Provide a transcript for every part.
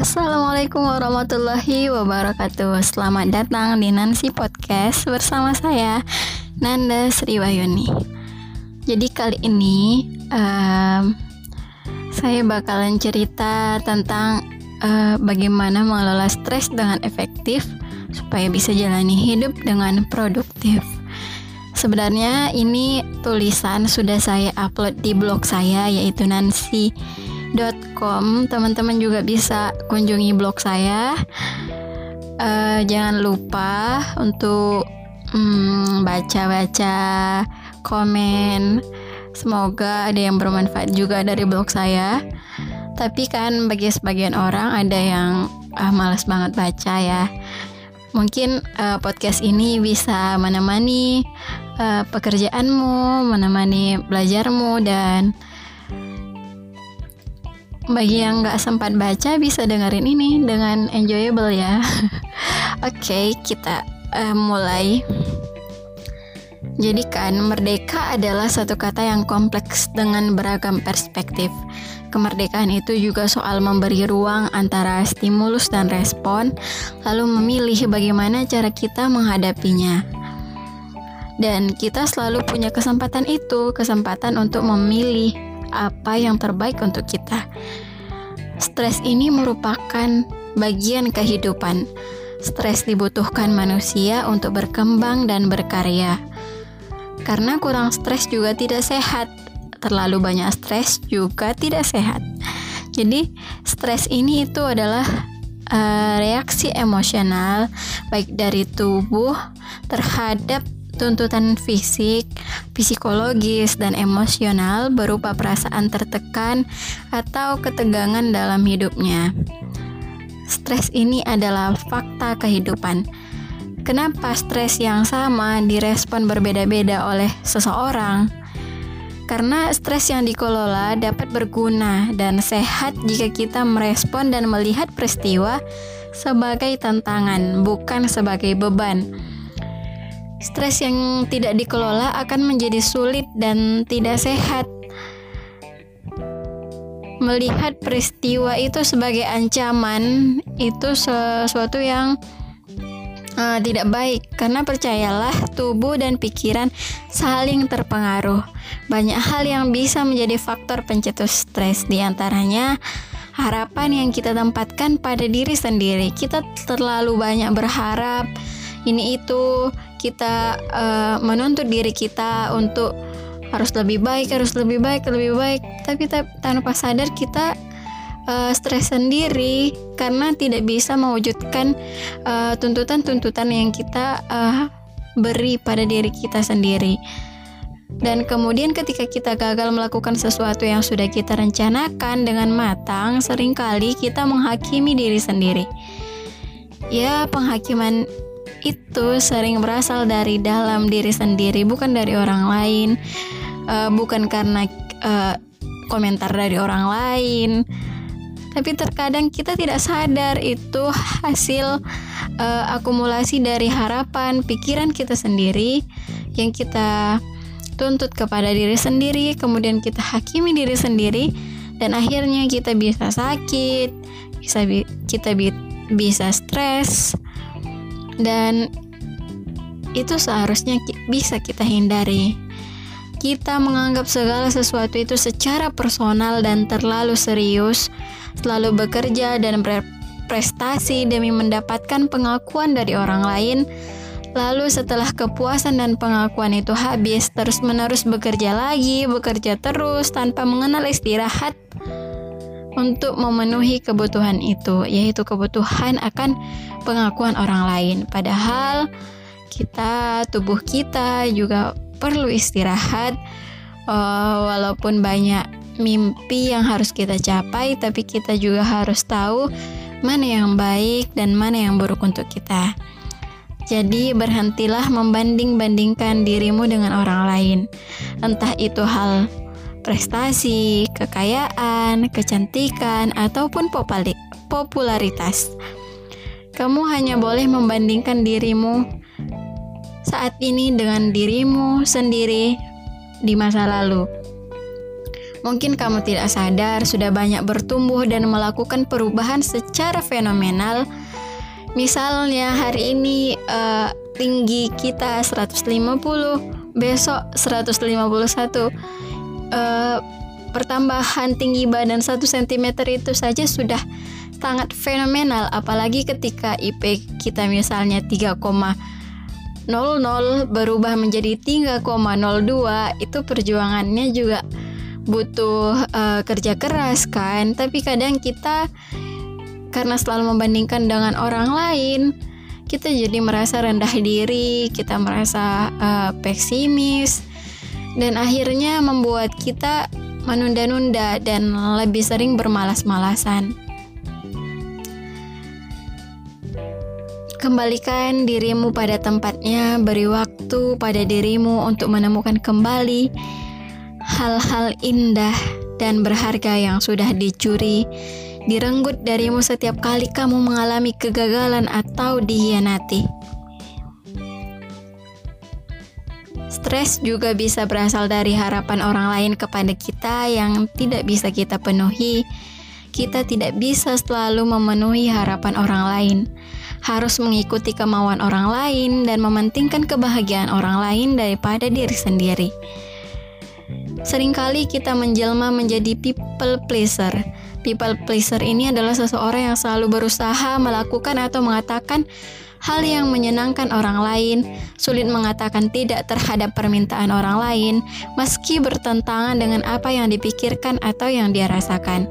Assalamualaikum warahmatullahi wabarakatuh. Selamat datang di Nancy Podcast bersama saya Nanda Sriwayuni Jadi kali ini um, Saya bakalan cerita tentang uh, Bagaimana mengelola stres dengan efektif Supaya bisa jalani hidup dengan produktif. Sebenarnya ini tulisan sudah saya upload di blog saya yaitu Nancy com teman-teman juga bisa kunjungi blog saya. Uh, jangan lupa untuk hmm, baca-baca komen. Semoga ada yang bermanfaat juga dari blog saya. Tapi kan bagi sebagian orang ada yang uh, malas banget baca ya. Mungkin uh, podcast ini bisa menemani uh, pekerjaanmu menemani belajarmu dan bagi yang nggak sempat baca bisa dengerin ini dengan enjoyable ya. Oke, okay, kita uh, mulai. Jadi kan merdeka adalah satu kata yang kompleks dengan beragam perspektif. Kemerdekaan itu juga soal memberi ruang antara stimulus dan respon, lalu memilih bagaimana cara kita menghadapinya. Dan kita selalu punya kesempatan itu, kesempatan untuk memilih apa yang terbaik untuk kita. Stres ini merupakan bagian kehidupan. Stres dibutuhkan manusia untuk berkembang dan berkarya. Karena kurang stres juga tidak sehat. Terlalu banyak stres juga tidak sehat. Jadi, stres ini itu adalah uh, reaksi emosional baik dari tubuh terhadap tuntutan fisik, psikologis, dan emosional berupa perasaan tertekan atau ketegangan dalam hidupnya. Stres ini adalah fakta kehidupan. Kenapa stres yang sama direspon berbeda-beda oleh seseorang? Karena stres yang dikelola dapat berguna dan sehat jika kita merespon dan melihat peristiwa sebagai tantangan, bukan sebagai beban. Stres yang tidak dikelola akan menjadi sulit dan tidak sehat. Melihat peristiwa itu sebagai ancaman itu sesuatu yang uh, tidak baik karena percayalah tubuh dan pikiran saling terpengaruh. Banyak hal yang bisa menjadi faktor pencetus stres di antaranya harapan yang kita tempatkan pada diri sendiri. Kita terlalu banyak berharap ini itu kita uh, menuntut diri kita untuk harus lebih baik, harus lebih baik, lebih baik. Tapi tanpa sadar kita uh, stres sendiri karena tidak bisa mewujudkan eh, tuntutan-tuntutan uh, yang kita uh, beri pada diri kita sendiri. Dan kemudian ketika kita gagal melakukan sesuatu yang sudah kita rencanakan dengan matang, sering kali kita menghakimi diri sendiri. Ya, penghakiman itu sering berasal dari dalam diri sendiri, bukan dari orang lain, uh, bukan karena uh, komentar dari orang lain. Tapi terkadang kita tidak sadar itu hasil uh, akumulasi dari harapan pikiran kita sendiri yang kita tuntut kepada diri sendiri, kemudian kita hakimi diri sendiri, dan akhirnya kita bisa sakit, bisa bi kita bi bisa stres, dan itu seharusnya bisa kita hindari. Kita menganggap segala sesuatu itu secara personal dan terlalu serius, selalu bekerja dan berprestasi demi mendapatkan pengakuan dari orang lain. Lalu setelah kepuasan dan pengakuan itu habis, terus-menerus bekerja lagi, bekerja terus tanpa mengenal istirahat untuk memenuhi kebutuhan itu, yaitu kebutuhan akan pengakuan orang lain. Padahal kita, tubuh kita juga perlu istirahat, uh, walaupun banyak mimpi yang harus kita capai, tapi kita juga harus tahu mana yang baik dan mana yang buruk untuk kita. Jadi berhentilah membanding-bandingkan dirimu dengan orang lain. Entah itu hal prestasi, kekayaan, kecantikan, ataupun popularitas. Kamu hanya boleh membandingkan dirimu saat ini dengan dirimu sendiri di masa lalu. Mungkin kamu tidak sadar sudah banyak bertumbuh dan melakukan perubahan secara fenomenal. Misalnya hari ini uh, tinggi kita 150, besok 151. Uh, pertambahan tinggi badan 1 cm itu saja sudah sangat fenomenal apalagi ketika IP kita misalnya 3,00 berubah menjadi 3,02 itu perjuangannya juga butuh uh, kerja keras kan? Tapi kadang kita karena selalu membandingkan dengan orang lain kita jadi merasa rendah diri kita merasa uh, pesimis dan akhirnya membuat kita menunda-nunda dan lebih sering bermalas-malasan. Kembalikan dirimu pada tempatnya, beri waktu pada dirimu untuk menemukan kembali hal-hal indah dan berharga yang sudah dicuri, direnggut darimu setiap kali kamu mengalami kegagalan atau dihianati. Stres juga bisa berasal dari harapan orang lain kepada kita yang tidak bisa kita penuhi. Kita tidak bisa selalu memenuhi harapan orang lain harus mengikuti kemauan orang lain dan mementingkan kebahagiaan orang lain daripada diri sendiri. Seringkali kita menjelma menjadi people pleaser. People pleaser ini adalah seseorang yang selalu berusaha melakukan atau mengatakan hal yang menyenangkan orang lain, sulit mengatakan tidak terhadap permintaan orang lain, meski bertentangan dengan apa yang dipikirkan atau yang dia rasakan.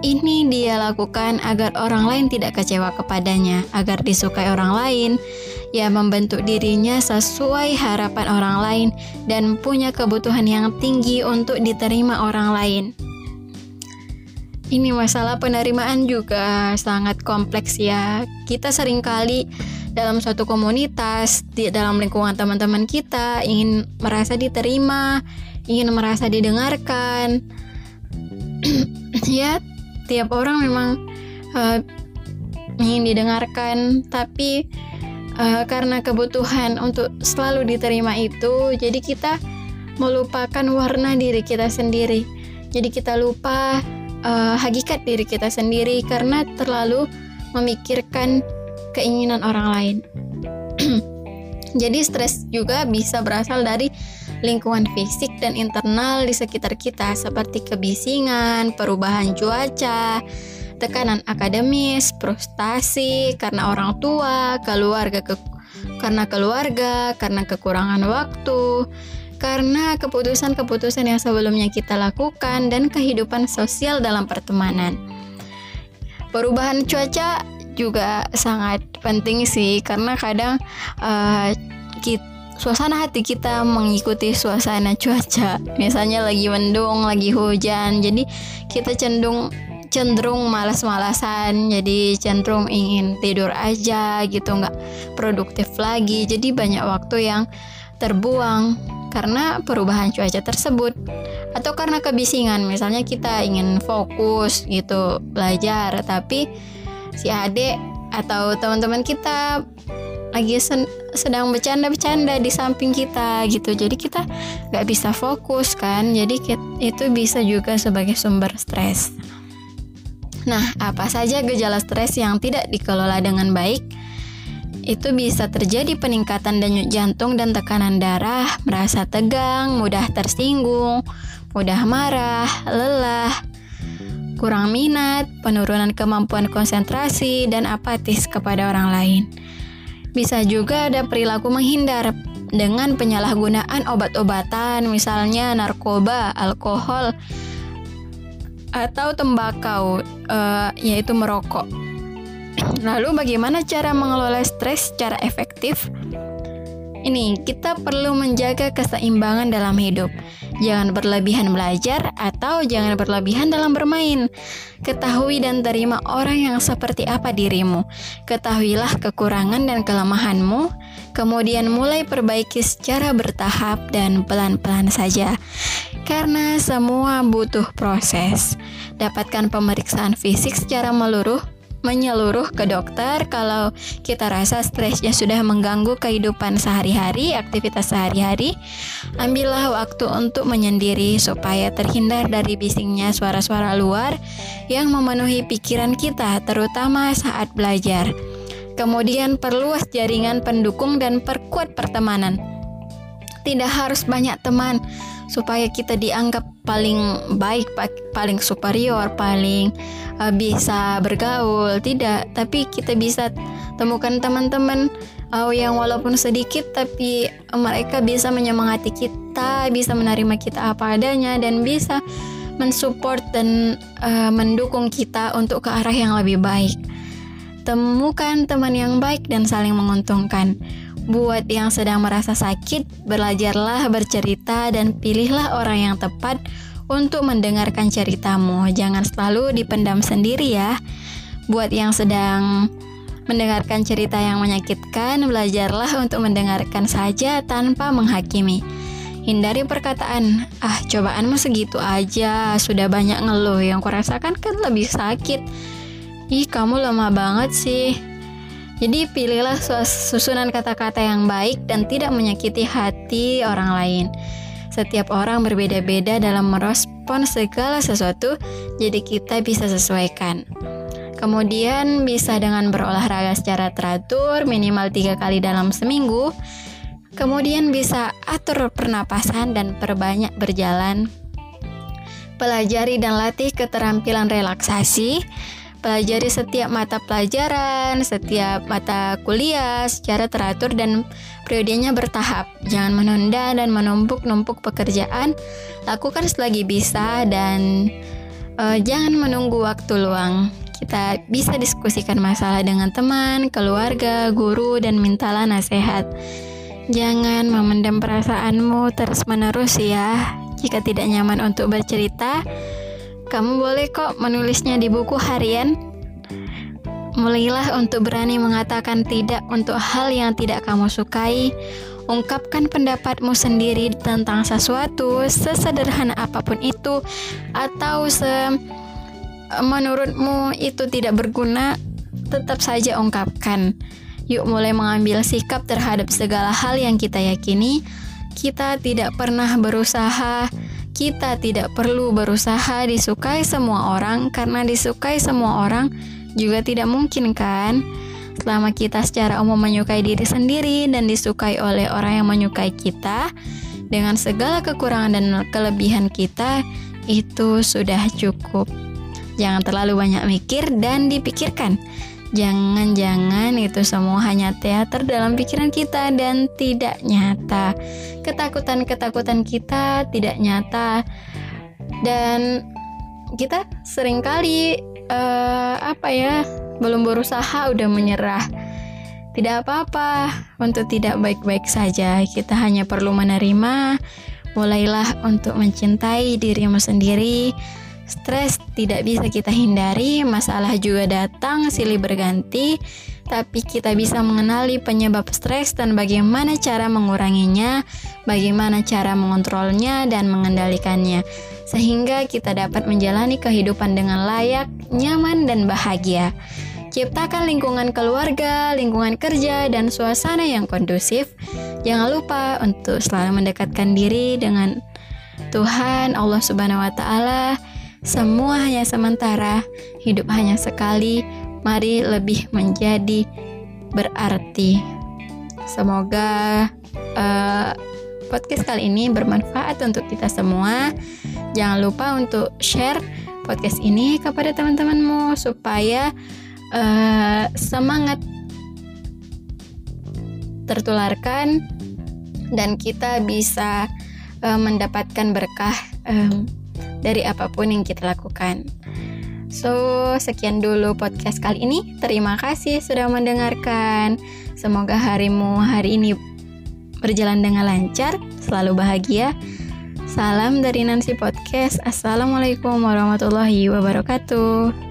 Ini dia lakukan agar orang lain tidak kecewa kepadanya, agar disukai orang lain. Ia membentuk dirinya sesuai harapan orang lain dan punya kebutuhan yang tinggi untuk diterima orang lain. Ini masalah penerimaan juga sangat kompleks ya. Kita sering kali dalam suatu komunitas, di dalam lingkungan teman-teman kita ingin merasa diterima, ingin merasa didengarkan. ya, setiap orang memang uh, ingin didengarkan tapi uh, karena kebutuhan untuk selalu diterima itu jadi kita melupakan warna diri kita sendiri jadi kita lupa uh, hakikat diri kita sendiri karena terlalu memikirkan keinginan orang lain. Jadi stres juga bisa berasal dari lingkungan fisik dan internal di sekitar kita seperti kebisingan, perubahan cuaca, tekanan akademis, frustasi karena orang tua, keluarga ke karena keluarga, karena kekurangan waktu, karena keputusan-keputusan yang sebelumnya kita lakukan dan kehidupan sosial dalam pertemanan. Perubahan cuaca juga sangat penting sih karena kadang uh, kita suasana hati kita mengikuti suasana cuaca. Misalnya lagi mendung, lagi hujan, jadi kita cenderung cenderung malas-malasan, jadi cenderung ingin tidur aja gitu, nggak produktif lagi. Jadi banyak waktu yang terbuang karena perubahan cuaca tersebut. Atau karena kebisingan misalnya kita ingin fokus gitu belajar tapi si adik atau teman-teman kita lagi sen sedang bercanda-bercanda di samping kita gitu. Jadi kita nggak bisa fokus kan jadi itu bisa juga sebagai sumber stres. Nah apa saja gejala stres yang tidak dikelola dengan baik itu bisa terjadi peningkatan denyut jantung dan tekanan darah, merasa tegang, mudah tersinggung, mudah marah, lelah, kurang minat, penurunan kemampuan konsentrasi, dan apatis kepada orang lain. Bisa juga ada perilaku menghindar dengan penyalahgunaan obat-obatan, misalnya narkoba, alkohol, atau tembakau, uh, yaitu merokok. Lalu, bagaimana cara mengelola stres secara efektif? Ini kita perlu menjaga keseimbangan dalam hidup. Jangan berlebihan belajar atau jangan berlebihan dalam bermain. Ketahui dan terima orang yang seperti apa dirimu. Ketahuilah kekurangan dan kelemahanmu, kemudian mulai perbaiki secara bertahap dan pelan-pelan saja. Karena semua butuh proses. Dapatkan pemeriksaan fisik secara meluruh menyeluruh ke dokter kalau kita rasa stresnya sudah mengganggu kehidupan sehari-hari, aktivitas sehari-hari. Ambillah waktu untuk menyendiri supaya terhindar dari bisingnya suara-suara luar yang memenuhi pikiran kita, terutama saat belajar. Kemudian perluas jaringan pendukung dan perkuat pertemanan. Tidak harus banyak teman supaya kita dianggap paling baik, paling superior, paling uh, bisa bergaul tidak. Tapi kita bisa temukan teman-teman uh, yang walaupun sedikit tapi mereka bisa menyemangati kita bisa menerima kita apa adanya dan bisa mensupport dan uh, mendukung kita untuk ke arah yang lebih baik. Temukan teman yang baik dan saling menguntungkan Buat yang sedang merasa sakit, belajarlah bercerita dan pilihlah orang yang tepat untuk mendengarkan ceritamu. Jangan selalu dipendam sendiri ya. Buat yang sedang mendengarkan cerita yang menyakitkan, belajarlah untuk mendengarkan saja tanpa menghakimi. Hindari perkataan, ah cobaanmu segitu aja, sudah banyak ngeluh, yang kurasakan kan lebih sakit. Ih kamu lemah banget sih. Jadi pilihlah susunan kata-kata yang baik dan tidak menyakiti hati orang lain. Setiap orang berbeda-beda dalam merespon segala sesuatu, jadi kita bisa sesuaikan. Kemudian bisa dengan berolahraga secara teratur minimal tiga kali dalam seminggu. Kemudian bisa atur pernapasan dan perbanyak berjalan. Pelajari dan latih keterampilan relaksasi pelajari setiap mata pelajaran, setiap mata kuliah secara teratur dan periodenya bertahap. Jangan menunda dan menumpuk-numpuk pekerjaan. Lakukan selagi bisa dan uh, jangan menunggu waktu luang. Kita bisa diskusikan masalah dengan teman, keluarga, guru, dan mintalah nasihat. Jangan memendam perasaanmu terus-menerus ya. Jika tidak nyaman untuk bercerita, kamu boleh kok menulisnya di buku harian. Mulailah untuk berani mengatakan tidak untuk hal yang tidak kamu sukai. Ungkapkan pendapatmu sendiri tentang sesuatu, sesederhana apa pun itu, atau se menurutmu itu tidak berguna, tetap saja ungkapkan. Yuk mulai mengambil sikap terhadap segala hal yang kita yakini. Kita tidak pernah berusaha kita tidak perlu berusaha disukai semua orang karena disukai semua orang juga tidak mungkin kan? Selama kita secara umum menyukai diri sendiri dan disukai oleh orang yang menyukai kita dengan segala kekurangan dan kelebihan kita itu sudah cukup. Jangan terlalu banyak mikir dan dipikirkan. Jangan-jangan itu semua hanya teater dalam pikiran kita dan tidak nyata. Ketakutan-ketakutan kita tidak nyata dan kita sering kali uh, apa ya belum berusaha udah menyerah. Tidak apa-apa untuk tidak baik-baik saja. Kita hanya perlu menerima. Mulailah untuk mencintai dirimu sendiri Stres tidak bisa kita hindari, masalah juga datang silih berganti, tapi kita bisa mengenali penyebab stres dan bagaimana cara menguranginya, bagaimana cara mengontrolnya dan mengendalikannya, sehingga kita dapat menjalani kehidupan dengan layak, nyaman, dan bahagia. Ciptakan lingkungan keluarga, lingkungan kerja, dan suasana yang kondusif. Jangan lupa untuk selalu mendekatkan diri dengan Tuhan Allah Subhanahu wa Ta'ala semua hanya sementara, hidup hanya sekali. Mari lebih menjadi berarti. Semoga uh, podcast kali ini bermanfaat untuk kita semua. Jangan lupa untuk share podcast ini kepada teman-temanmu supaya uh, semangat tertularkan dan kita bisa uh, mendapatkan berkah um, dari apa pun yang kita lakukan. So, sekian dulu podcast kali ini. Terima kasih sudah mendengarkan. Semoga harimu hari ini berjalan dengan lancar, selalu bahagia. Salam dari Nancy Podcast. Assalamualaikum warahmatullahi wabarakatuh.